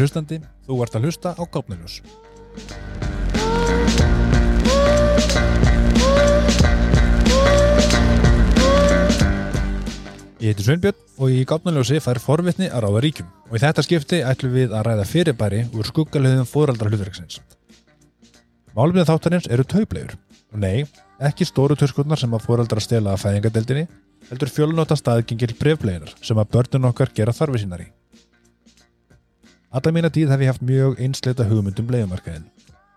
kæri hlustandi, þú ert að hlusta á Gápnuljós. Ég heiti Sveinbjörn og í Gápnuljósi fær forvitni að ráða ríkjum og í þetta skipti ætlum við að ræða fyrirbæri úr skuggalöðum fóraldra hlutverksins. Málumina þáttarins eru tauplegur og nei, ekki stóru törskurnar sem að fóraldra stela að fæðingadeldinni heldur fjölnóta staðgengil brefleginar sem að börnun okkar gera þarfi sínar í. Alla mína tíð hef ég haft mjög einsleita hugmyndum leiðumarkaðin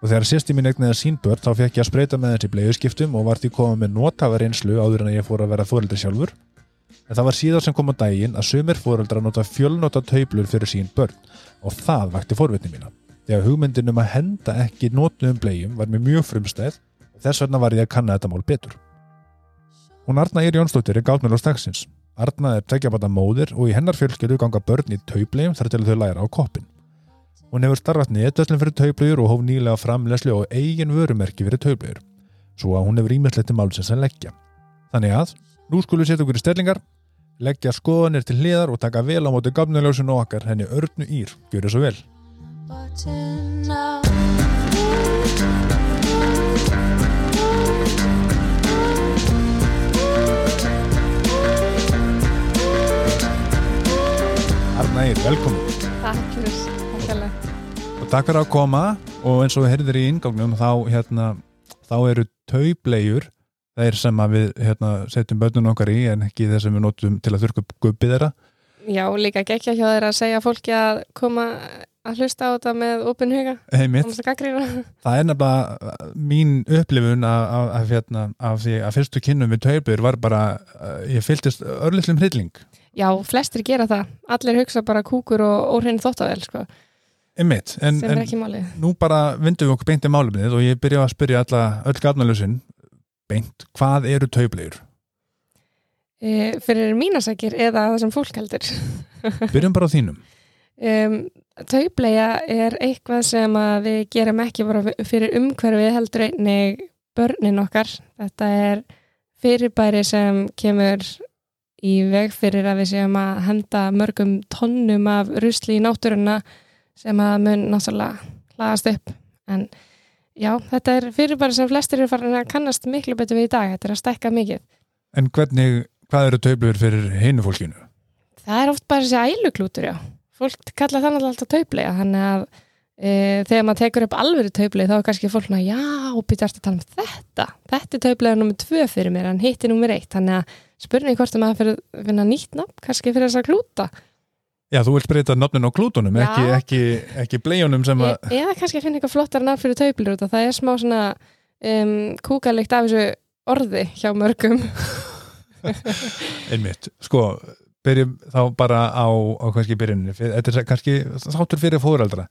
og þegar sérst í mín egnaði sín börn þá fekk ég að spreita með þessi bleiðuskiptum og vart ég komað með notavar einslu áður en að ég fór að vera fóröldri sjálfur en það var síðan sem kom á daginn að sumir fóröldra nota fjölnóta tauplur fyrir sín börn og það vakti fórvitni mína þegar hugmyndin um að henda ekki nótnum bleiðum var mér mjög frumstæð og þess vegna var ég að kanna þetta mál betur. Hún Arna Ír Jónsdóttir er gáttmjöl á staksins. Arna er tekjabata móðir og í hennar fjölskyldu ganga börn í taublegjum þar til þau læra á koppin. Hún hefur starfast neðdöllin fyrir taublegjur og hóf nýlega framlegslu og eigin vörumerki fyrir taublegjur, svo að hún hefur ímestleti málsins að leggja. Þannig að, nú skulum við setja okkur í stellingar, leggja skoðanir til hliðar og taka vel á móti gafnuljósinu okkar henni Örnu Ír. Gjör það svo vel. Arna Ír, velkomin. Takk fyrir. Og takk fyrir að koma og eins og við heyrðir í ingangnum þá, hérna, þá eru taublegjur þeir sem við hérna, setjum börnun okkar í en ekki þeir sem við notum til að þurrka upp gubbið þeirra. Já, líka gekkja hjá þeir að segja fólki að koma að hlusta á þetta með opin huga. Það er nefnilega uh, mín upplifun af, af, af, hérna, af því að fyrstu kynnum við taublegjur var bara, uh, ég fylgist örlitlum hrylling. Já, flestir gera það. Allir hugsa bara kúkur og óhrein þóttavel, sko. Einmitt, en, sem er ekki málið. nú bara vindum við okkur beint í málumnið og ég byrja að spyrja alla, öll gafnalösin beint, hvað eru taublegjur? E, fyrir mínasækir eða það sem fólk heldur. Byrjum bara á þínum. Um, taubleja er eitthvað sem við gerum ekki bara fyrir umhverfið heldur einnig börnin okkar. Þetta er fyrirbæri sem kemur í veg fyrir að við séum að henda mörgum tonnum af rusli í náttúruna sem að mun náttúrulega hlaðast upp. En já, þetta er fyrirbæri sem flestir eru farin að kannast miklu betur við í dag. Þetta er að stækka mikið. En hvernig, hvað eru taublegjur fyrir hinu fólkinu? Það er oft bara þessi æluklútur, já. Fólk kalla náttúrulega alltaf tauplega, þannig að e, þegar maður tekur upp alvöru tauplega þá er kannski fólk svona, já, býtast að tala um þetta. Þetta er tauplega nummið tvö fyrir mér, en hitt er nummið eitt. Þannig að spurning hvort að maður fyrir að finna nýtt nafn, kannski fyrir þess að klúta. Já, þú vilt breyta nafnin á klútunum, Já. ekki, ekki, ekki bleiunum sem að, E, eða kannski finna eitthvað flottar nafn fyrir tauplega út og það er smá svona um, kúkalikt af þessu orði hjá mörgum. einmitt, sko, byrjum þá bara á, á kannski byrjuninni, Fyr- þetta er kannski þáttur fyrir fóreldra,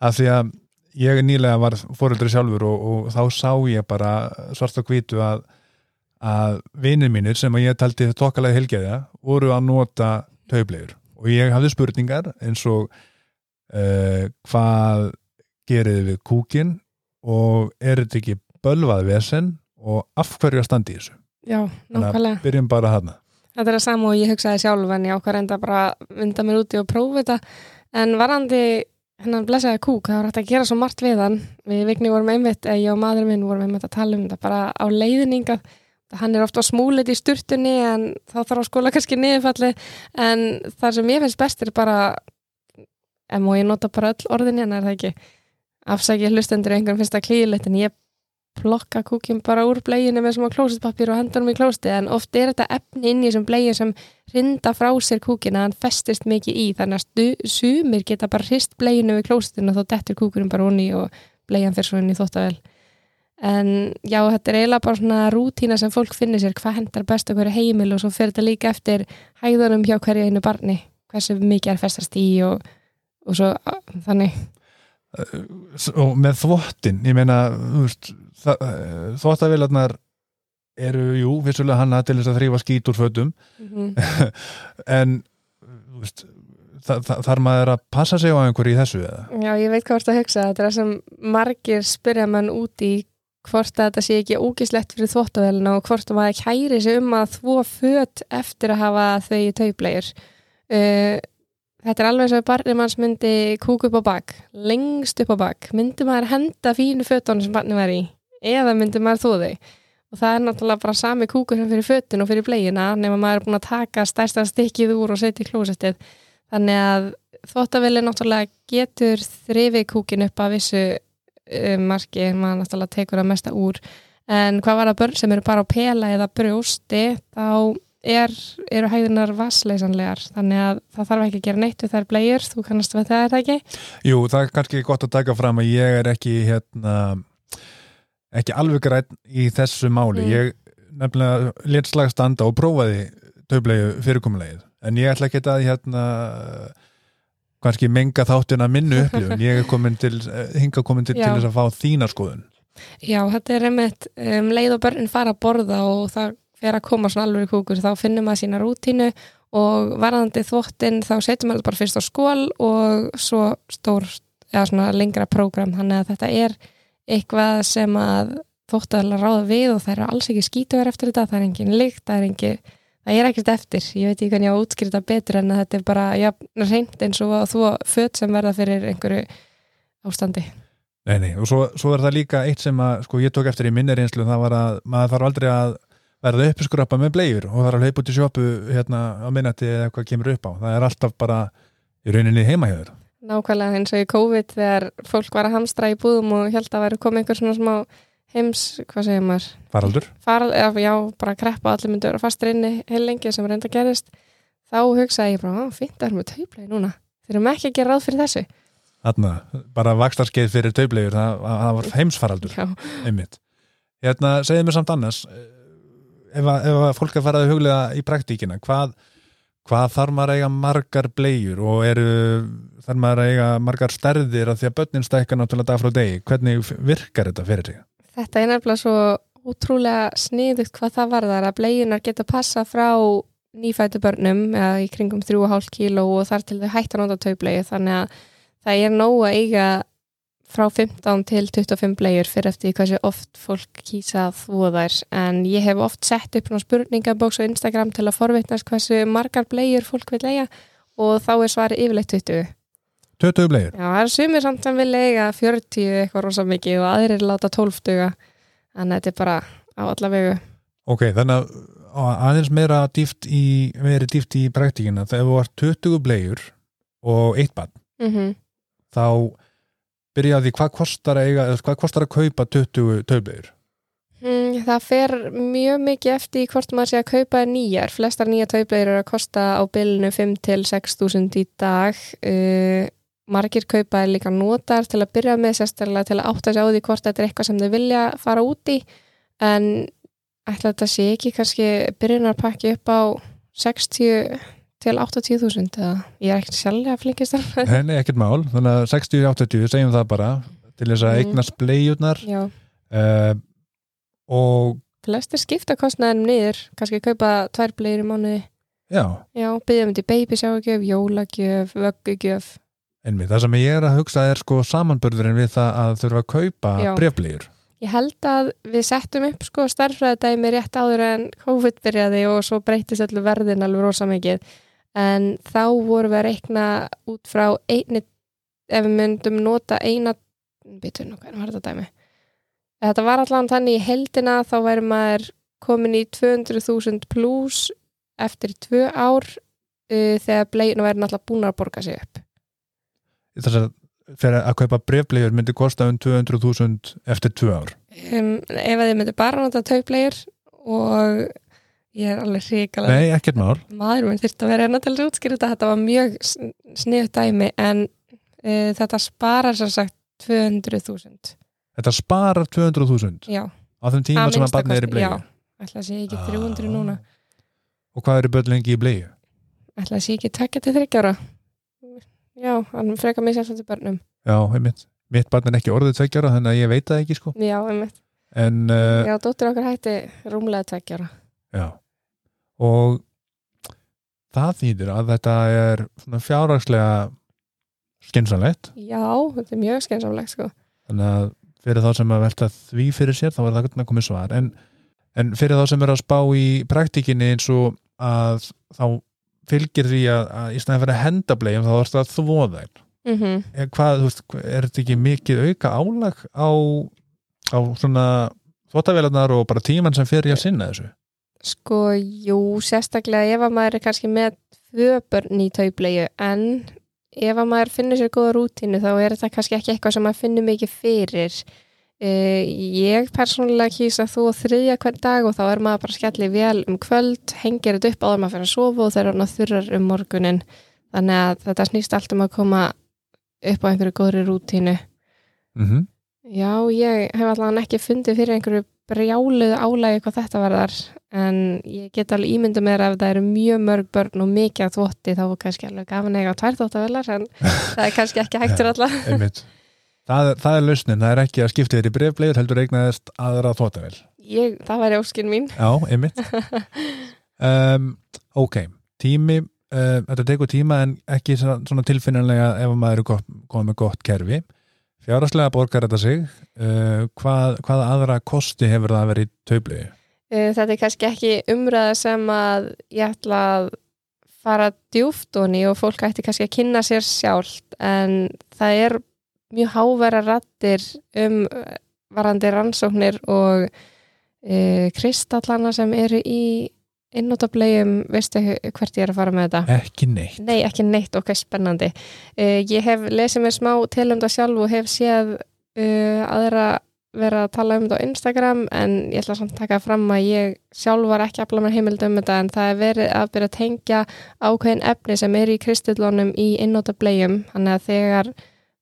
af því að ég nýlega var fóreldri sjálfur og, og þá sá ég bara svart og hvítu að, að vinir mínir sem að ég taldi tokkalega helgeða voru að nota taublegur og ég hafði spurningar eins og uh, hvað gerið þið við kúkin og er þetta ekki bölvað vesen og af hverju að standi í þessu? Já, nákvæmlega. byrjum bara hana Þetta er það sama og ég hugsaði sjálf en ég ákvað reynda bara að vinda mér úti og prófa þetta. En varandi hennan blessaði kúk, það var hægt að gera svo margt við hann. Við vikni vorum einmitt, eða ég og maður minn vorum einmitt að tala um þetta bara á leiðninga hann er ofta smúlit í sturtunni en þá þarf að skóla kannski niðurfalli en það sem ég finnst best er bara en má ég nota bara öll orðin hérna er það ekki? Afsækja hlustendur einhverjum finnst það klíðilegt en ég plokka kúkin bara úr bleginu með smá klósetpapír og hendur hann í klósti en oft er þetta efni inn í þessum blegin sem hrinda frá sér kúkin að hann festist mikið í þannig að stu, sumir geta bara hrist bleginu við klóstinu og þá dettur kúkurinn bara onni og blegjan fyrir svo inn í þóttavel en já, þetta er eiginlega bara svona rútína sem fólk finnir sér hvað hendar best á hverju heimil og svo fer þetta líka eftir hæðunum hjá hverju einu barni hversu mikið er festast í og, og svo þannig. Og með þvottin ég meina þvottavélarnar eru, jú, vissulega hanna til þess að þrýfa skít úr fötum. Mm -hmm. en veist, þa þa þar maður að passa sig á einhverju í þessu eða? Já, ég veit hvað þú ert að hugsa. Þetta er það sem margir spyrja mann út í hvort að þetta sé ekki ógislegt fyrir þvóttavélina og hvort að maður kæri sig um að þvó föt eftir að hafa þau í tauplegir. Uh, þetta er alveg svo að barnið manns myndi kúka upp á bak, lengst upp á bak. Myndi maður henda fínu fötunum sem barnið var í, eða myndi maður þó þau og það er náttúrulega bara sami kúkur sem fyrir fötun og fyrir blegina nema maður er búin að taka stærsta stikkið úr og setja í klósettið. Þannig að þvóttavili náttúrulega getur þrifið kúkin upp að vissu um, marki, maður náttúrulega tekur að mesta úr. En hvað var það börn sem eru bara á pela eða brjósti þá er, eru hæðunar vassleysanlegar þannig að það þarf ekki að gera neitt við þær blegjur, þú kannast við það er ekki? Jú, það er kannski gott að taka fram að ég er ekki hérna, ekki alveg græn í þessu máli. Mm. ég nefnilega létt slag standa og prófaði töflegu fyrirkomulegið en ég ætla ekki að hérna kannski menga þáttina minnu upplifun ég er komin til, hinga komin til, til þess að fá þína skoðun. Já, þetta er einmitt um, leið og börnin fara að borða og það fer að koma svona alveg kúkur þá finnum maður sína rútínu og varðandi þvottin þá setjum maður bara fyrst á skól og svo stór eða svona lengra prógram. Þannig að þetta er eitthvað sem að þvóttaðalega ráða við og það eru alls ekki skítuver eftir þetta, það er engin lykt, það er engin það er ekkert eftir, ég veit ekki hvernig ég á að útskýra þetta betur en að þetta er bara ja, reynd eins og að þú föt sem verða fyrir einhverju ástandi Nei, nei, og svo, svo er það líka eitt sem að, sko, ég tók eftir í minni reynslu, það var að maður þarf aldrei að verða uppiskrappa með bleiður og er að hlaupa út í sjópu hérna á minnati eða eitthvað kemur upp á. Það er alltaf bara í rauninni heimahjöður. Nákvæmlega eins og í COVID þegar fólk var að hamstra í búðum og held að væri komið einhver svona smá heims, hvað segir maður? Faraldur? Faral, eða, já, bara að kreppa og allir myndu vera fastur inni heil lengi sem reynda gerist. Þá hugsaði ég bara, á, fínt að erum við tauplega núna. Þeir eru ekki að gera ráð fyrir þessu. Þarna, bara vakstarskeið fyrir taublegur, það, það var heimsfaraldur, einmitt. Hérna, segið mér samt annars, eh, ef að, ef að fólk er farið að huglega í praktíkina, hvað, hvað þarf maður að eiga margar blegjur og eru, þarf maður að eiga margar stærðir af því að börnin stækka náttúrulega dag frá degi, hvernig virkar þetta fyrir sig? þetta er nefnilega svo útrúlega sniðugt hvað það varðar að bleginar geta passa frá nýfættu börnum eða í kringum 3,5 kíló og þar til þau hægt að nota taublegi þannig að það er nóg að eiga frá 15 til 25 blegjur fyrir eftir hversu oft fólk kýsa þvóða þær. En ég hef oft sett upp spurningabóks á Instagram til að forvitnast hversu margar blegjur fólk vil eiga og þá er svarið yfirleitt 20 20 blegjur? Já, það er sumir samt sem vil eiga 40 eitthvað rosa mikið og aðrir láta 12 duga. Að þetta er bara á alla vegu. Ok, þannig að aðeins meira dýft í, í praktíkina, þegar þú var 20 blegjur og eitt bann, mm þá byrjaði hvað kostar að eiga, hvað kostar að kaupa 20 taublegjur? Mm, það fer mjög mikið eftir hvort maður sé að kaupa nýjar. Flestar nýja tauplegir eru að kosta á bylunu 5 til 6 þúsund í dag. Uh, margir kaupa er líka notar til að byrja með sérstaklega til að átta sig á því hvort þetta er eitthvað sem þau vilja fara út í. En ætla þetta sé ekki kannski byrjunarpakki upp á 60 til 80 þúsund eða ég er ekkert sjálflega flinkist Nei, nei, ekkert mál, þannig að 60-80 segjum það bara til þess að Mhm. eignast blegjurnar Já, uh, og flestir skipta kostnaðinum niður, kannski kaupa tvær bleir í mánuði. já, Já, byggja um til babysjágjöf, jólagjöf, vöggugjöf. einmitt, það sem ég er að hugsa er sko samanbörðurinn við það að þurfa að kaupa Já. brefblegjur Ég held að við settum upp sko starffræðadæmi rétt áður en COVID byrjaði og svo breytist öllu verðin alveg rosa mikið. En þá vorum við að reikna út frá einni, ef við myndum nota eina, bitur nú hvernig var þetta dæmi? Þetta var allan þannig í heldina þá væri maður komin í 200.000 pluss eftir tvö ár uh, þegar bleginu væri náttúrulega búin að borga sig upp. þess að fyrir að kaupa brefblegjur myndi kosta um 200.000 eftir tvö ár Um, ef að þið myndu bara nota tauplegir og ég er alveg hrikalega Nei, ekkert mál. maður minn þurfti að vera enna til að útskýra þetta. Þetta var mjög sniðut dæmi en uh, þetta sparar sem sagt 200.000 Þetta sparar 200.000 já, á þeim tíma sem að barnið er í blegju já. ætla að sé ekki 300 núna. Og hvað eru börn lengi í blegju? ætla að sé ekki tekja til þryggjára já, hann frekar mig sér svolítið börnum. Já, einmitt. Mitt barn er ekki orðið tveggjara þannig að ég veit það ekki sko. Já, einmitt, En uh, já, og það þýðir að þetta er svona fjárhagslega skynsanlegt já, þetta er mjög skeinsamlegt sko. Þannig að fyrir þá sem að velta því fyrir sér þá var það að komið svar. En, en fyrir þá sem er að spá í praktíkinni eins og að þá fylgir því að, að í staðin fyrir að henda blegjum þá að þvoða þeim mm er, hvað, þú veist, er þetta ekki mikið auka álag á, á svona þvottavélarnar og bara tíman sem í að sinna þessu Sko, jú, sérstaklega ef að maður er kannski með tvö börn í tauplegju en ef að maður finnur sér góða rútínu þá er þetta kannski ekki eitthvað sem maður finnur mikið fyrir. Uh, ég persónulega kýsa þú þriðja hvern dag og þá er maður bara skellið vel um kvöld, hengir þetta upp áður maður fyrir að sofa og þeir eru þurrar um morgunin þannig að þetta snýst allt um að koma upp á einhverju góðri rútínu. Mm -hmm. Já, ég hef allavega ekki fundið fyrir einhverju brjáluðu álægi hvað þetta verðar en ég get alveg ímynda mér ef það eru mjög mörg börn og mikið að þvótti þá er kannski alveg gafan eiga á tvær þvóttavelar en það er kannski ekki hægtur einmitt. Það, er- það er lausnin, það er ekki að skipta þér í brefblegur heldur eignaðist aðra þvottavél. Ég, Það væri óskin mín. Já, einmitt. Um, Ok, tími uh, þetta tekur tíma en ekki tilfinnanlega ef maður er komið með gott kerfi fjáraslega borgar þetta sig. Uh, hvað, hvaða aðra kosti hefur það að vera í taubli Eh, Þetta er kannski ekki umræða sem að ég ætla að fara djúft onni og fólk ætti kannski að kynna sér sjálft en það er mjög hávera rattir um eh, varandi rannsóknir og e, kristallana sem eru í innótablegum, veistu hvert ég er að fara með þetta? ekki neitt Nei, ekki neitt, ok, spennandi. Uh, ég hef lesið mér smá til um það sjálf og hef séð uh, aðra vera að tala um þetta á Instagram en ég ætla samt að taka fram að ég sjálf var ekki að afla mér heimild um þetta en það er verið að byrja að tengja ákveðin efni sem er í kristillónum í innóta blegjum þannig að þegar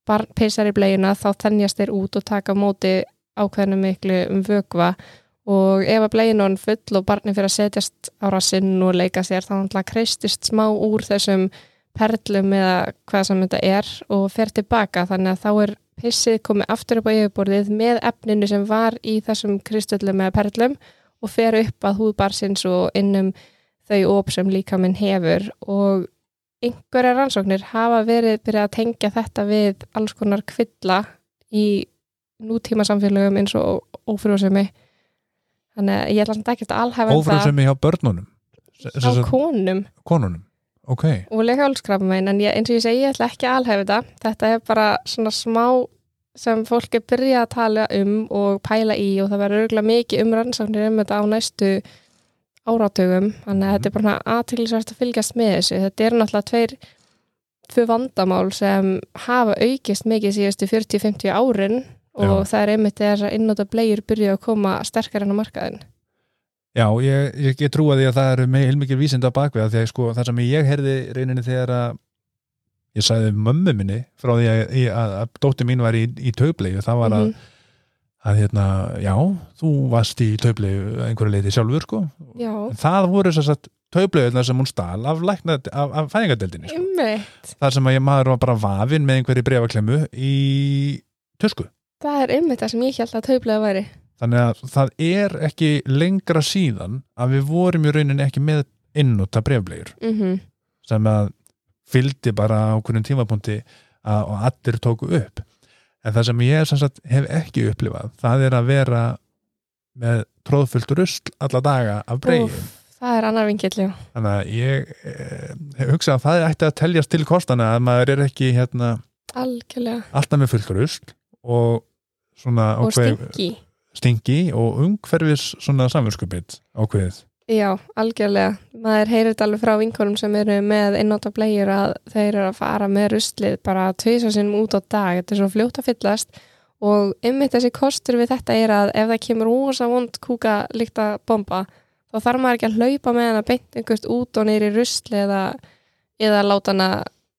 barn peysar í blegina þá þennjast þeir út og taka móti ákveðinu miklu um vökva og ef að blegin er full og barni fyrir að setjast á rassinn og leika sér þá náttúrulega kreistist smá úr þessum perlum eða hvað sem þetta er og fer tilbaka. Þannig að þá er pissið komið aftur upp á yfirborðið með efninu sem var í þessum kristöllum eða perlum og fer upp að húðbarsins og innum þau óp sem líka minn hefur. Og einhverja rannsóknir hafa verið byrjað að tengja þetta við alls konar kvilla í nútíma samfélögum eins og ófrjósemi þannig að ég ætla samt ekki að alhæfa ófrúsemi hjá börnunum? Á konum. Konunum ok, og leghálskrafmein en ég, eins og ég segi, ég ætla ekki að alhæfa þetta. Þetta er bara svona smá sem fólk er byrjað að tala um og pæla í og það verður örgulega mikið um rannsóknir um þetta á næstu áratugum, þannig að þetta er bara aðtilsvært að fylgjast með þessu. Þetta er náttúrulega tveir tvö vandamál sem hafa aukist mikið síðustu 40-50 árin og Já. það er einmitt þegar innóta blegjur byrjuð að koma sterkar enn á markaðin já, ég, ég, ég trúa því að það eru með heilmikið vísinda á bakvið því að sko, það sem ég herði reyninni þegar að ég sagði mömmu minni frá því að, að, að, dóttir mín var í, í taubleju, það var að, Mhm. að hérna, já, þú varst í taubleju einhverju leiti sjálfur sko Já, en það voru þess að taublejuðna sem hún stal af, af, af fæðingadeldinni sko. þar sem að ég maður var bara vafinn með einhverju brefaklemmu í tösku Það er einmitt það sem ég held að tauplega væri. Þannig að það er ekki lengra síðan að við vorum í rauninni ekki með innúta breflegur mm sem að fylgdi bara á hvernig tímapunkti og allir tóku upp. En það sem ég sagt, hef ekki upplifað það er að vera með tróðfullt rusl alla daga af Úff, Það er annar vingill, já. Þannig að ég eh, hef hugsað að það ætti að teljast til kostana að maður er ekki hérna, alltaf með fullt rusl og svona Og ákveð- stingi stingi og umhverfis svona samverskupið ákveðið Já, algjörlega. Maður heyrir þetta alveg frá vinkonum sem eru með einnóta blegjur að þeir eru að fara með ruslið bara tveisa sinnum út á dag. Þetta er svo fljótt að fyllast og einmitt þessi kostur við þetta er að ef það kemur rosa vond kúka líkta bomba þá þarf maður ekki að hlaupa með hana beint einhvert út og neyri rusli eða, eða láta hana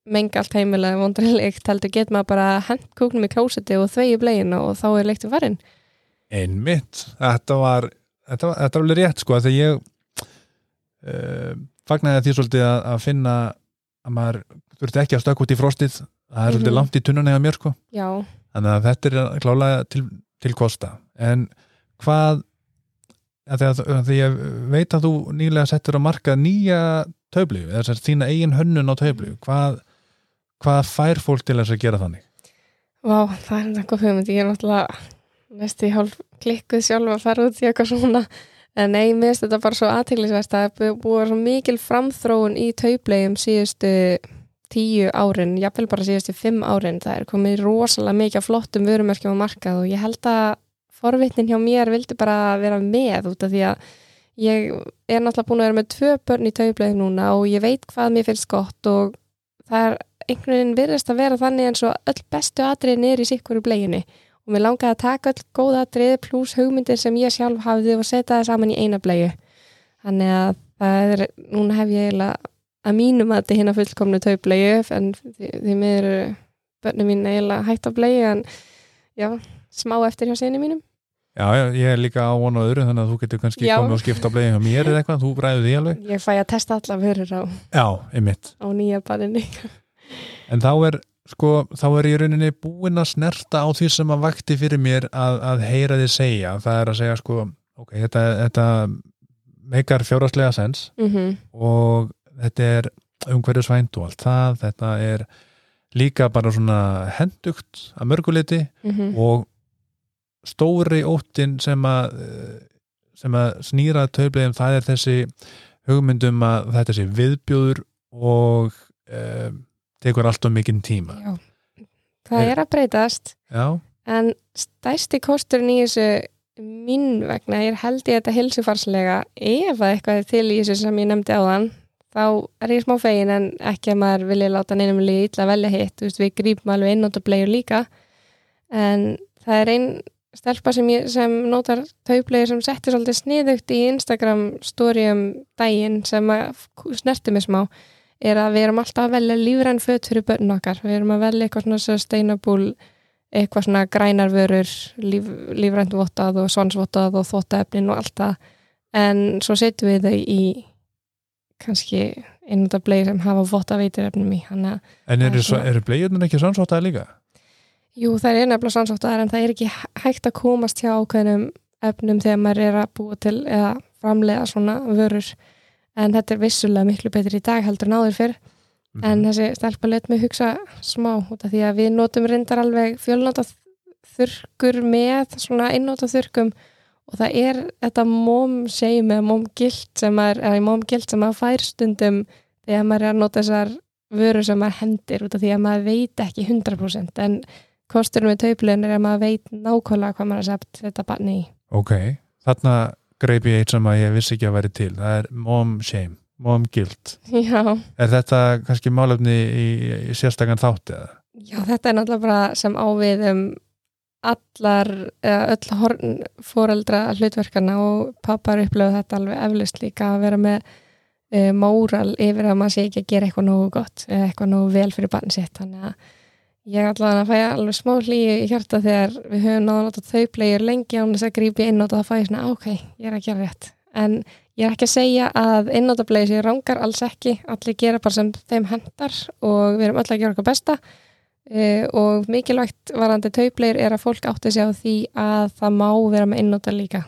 menga allt heimilega vondri líkt heldur get maður bara hent kúknum í klósiti og þvegi blegina og þá er líktu farin. Einmitt, þetta var þetta var, þetta var alveg rétt sko þegar ég uh, fagnaði því svolítið að, að finna að maður þurfti ekki að stökka út í frostið. Það er svolítið Mhm. langt í tunnuna eða mér sko. Já, þannig að þetta er klálega til, til kosta. En hvað að því, ég veit að þú nýlega settur að marka nýja töflu, eða þess að þína eigin hönnun á töflu, hvað hvað fær fólk til þess að gera þannig? Vá, það er eitthvað hugmynd, ég er náttúrulega næstu í hálf klikkuð sjálf að fara út í eitthvað svona En nei, mér finnst þetta bara svo aðteglisvæst að það er búið svo mikil framþróun í tauplegum síðustu tíu árin, jafnvel bara síðustu fimm árin. Það er komið rosalega mikið flottum vörumerkjum á markað og ég held að forvitnin hjá mér vildi bara vera með út af því að ég er náttúrulega búin að vera með tvö börn í tauplegum núna og ég veit hvað mér finnst gott og það er einhvern veginn virðist að vera þannig eins og öll bestu atriðin er í sikkur í bleginu og mér langaði að taka öll góða atrið pluss hugmyndir sem ég sjálf hafði og setja það saman í eina blegu þannig að það er, núna hef ég eiginlega að mínum að þetta hérna fullkomnu tauplegu en því, því mér börnum mín eiginlega hægt að blegu en já, smá eftir hjá sinni mínum. Já, já, ég er líka á vonu öðru þannig að þú getur kannski Já. komið og skipta blegin hjá mér eða eitthvað, þú bræður því alveg. Ég fæ að testa alla vörur á, á nýja barinni En þá er, sko, þá er ég rauninni búinn að snerta á því sem að vakti fyrir mér að, að heyra þið segja. Það er að segja, sko, ok, þetta, þetta meikar fjárhagslega sens mm og þetta er umhverju svænt og allt það. Þetta er líka bara svona hendugt að mörguleiti -hmm. og stóri óttin sem að eh, sem að snýra tauplegum það er þessi hugmyndum að þetta sé viðbjóður og um, tekur allt of mikinn tíma. Já, það er að breytast. Já, En stæsti kosturinn í þessu mín vegna er held ég þetta hilsufarslega ef að eitthvað er til í þessu sem ég nefndi áðan þá er ég smá fegin en ekki að maður vilja láta neinum líka illa velja hitt, þú veist við grípum alveg einnótt og bleiur líka. En það er ein stelpa sem, ég, sem nótar tauplegir sem settir svolítið sniðugt í Instagram storyum daginn sem snerti mig smá er að við erum alltaf að velja lífræn föt fyrir börn okkar, við erum að velja eitthvað svona sustainable eitthvað svona grænarvörur líf, lífrænt vottað og svonsvottað og þóttaefnin og allt það. En svo setjum við þau í kannski einnúta bleið sem hafa votta veitirefnum í. Hann að en eru, er bleiðunar ekki sannsvottaði líka? jú það er nefnilega sannsvottaðar en það er ekki hægt að komast hjá ákveðnum efnum þegar maður er að búa til eða framlega svona vörur en þetta er vissulega miklu betri í dag heldur en áður fyrr. En þessi stelpa let mig hugsa smá út af því að við notum reyndar alveg fjölnóta þurrkur með svona einnóta þurrkum og það er þetta móm segjum eða móm gilt sem maður, eða móm gilt sem maður fær stundum þegar maður er að nota þessar vörur sem maður hendir út af því að maður veit ekki 100% en kosturinn við tauplegin er að maður veit nákvæmlega hvað maður er sett þetta barni í. Ok, þarna greip ég eitt sem að ég vissi ekki að væri til. Það er mom shame, mom guilt. Já, er þetta kannski málefni í, í sérstakann þátt eða? Já, þetta er náttúrulega bara sem ávið um allar, öll horn fóreldra hlutverkana og pappar upplöfu þetta alveg eflust líka að vera með uh, móral yfir að maður sé ekki að gera eitthvað nógu gott eða eitthvað nógu vel fyrir barn sitt. Þannig að ég allavega að fæja alveg smá hlýju í hjarta þegar við höfum náða láta þau plegir lengi án þess að grípi inn og það fæði svona ok, ég er að gera rétt. En ég er ekki að segja að innáttablegið séu rangar alls ekki, allir gera bara sem þeim hendar og við erum öll að gera okkar besta. Uh, og mikilvægt varandi taupleir er að fólk átti sig á því að það má vera með innóta líka.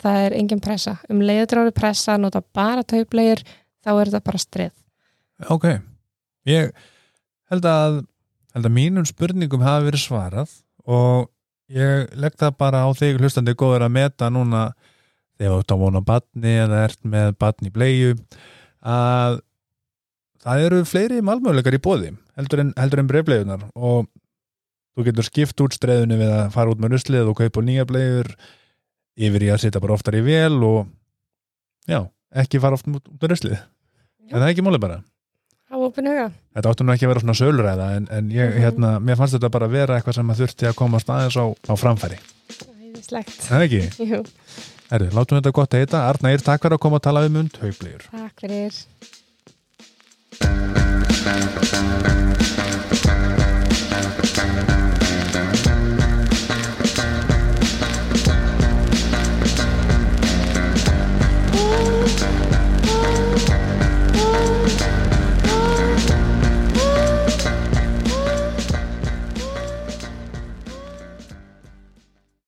Það er engin pressa. Um leiðdrári pressa, nota bara taupleir þá er þetta bara streð ok, ég held að, held að mínum spurningum hafi verið svarað og ég legg það bara á þig hlustandi góður að meta núna þegar þú ert að vona badni eða ert með badni í bleiu að það eru fleiri málmöðleikar í bóði heldur en, heldur en breyfleigunar og þú getur skipt út streðunni við að fara út með ruslið og kaupa nýja bleigur yfir í að setja bara oftar í vel og já, ekki fara oft út með ruslið. En það er ekki máli bara? á Þetta áttum nú ekki að vera svona sölræða en, en ég, Mhm. hérna, mér fannst þetta bara vera eitthvað sem að þurfti að koma staðins á, á framfæri. Æðislegt. Það ekki? Jú, Herðu, látum þetta gott að heita. Arna Eir, takk fyrir að koma að tala um und hauglegur. takk fyrir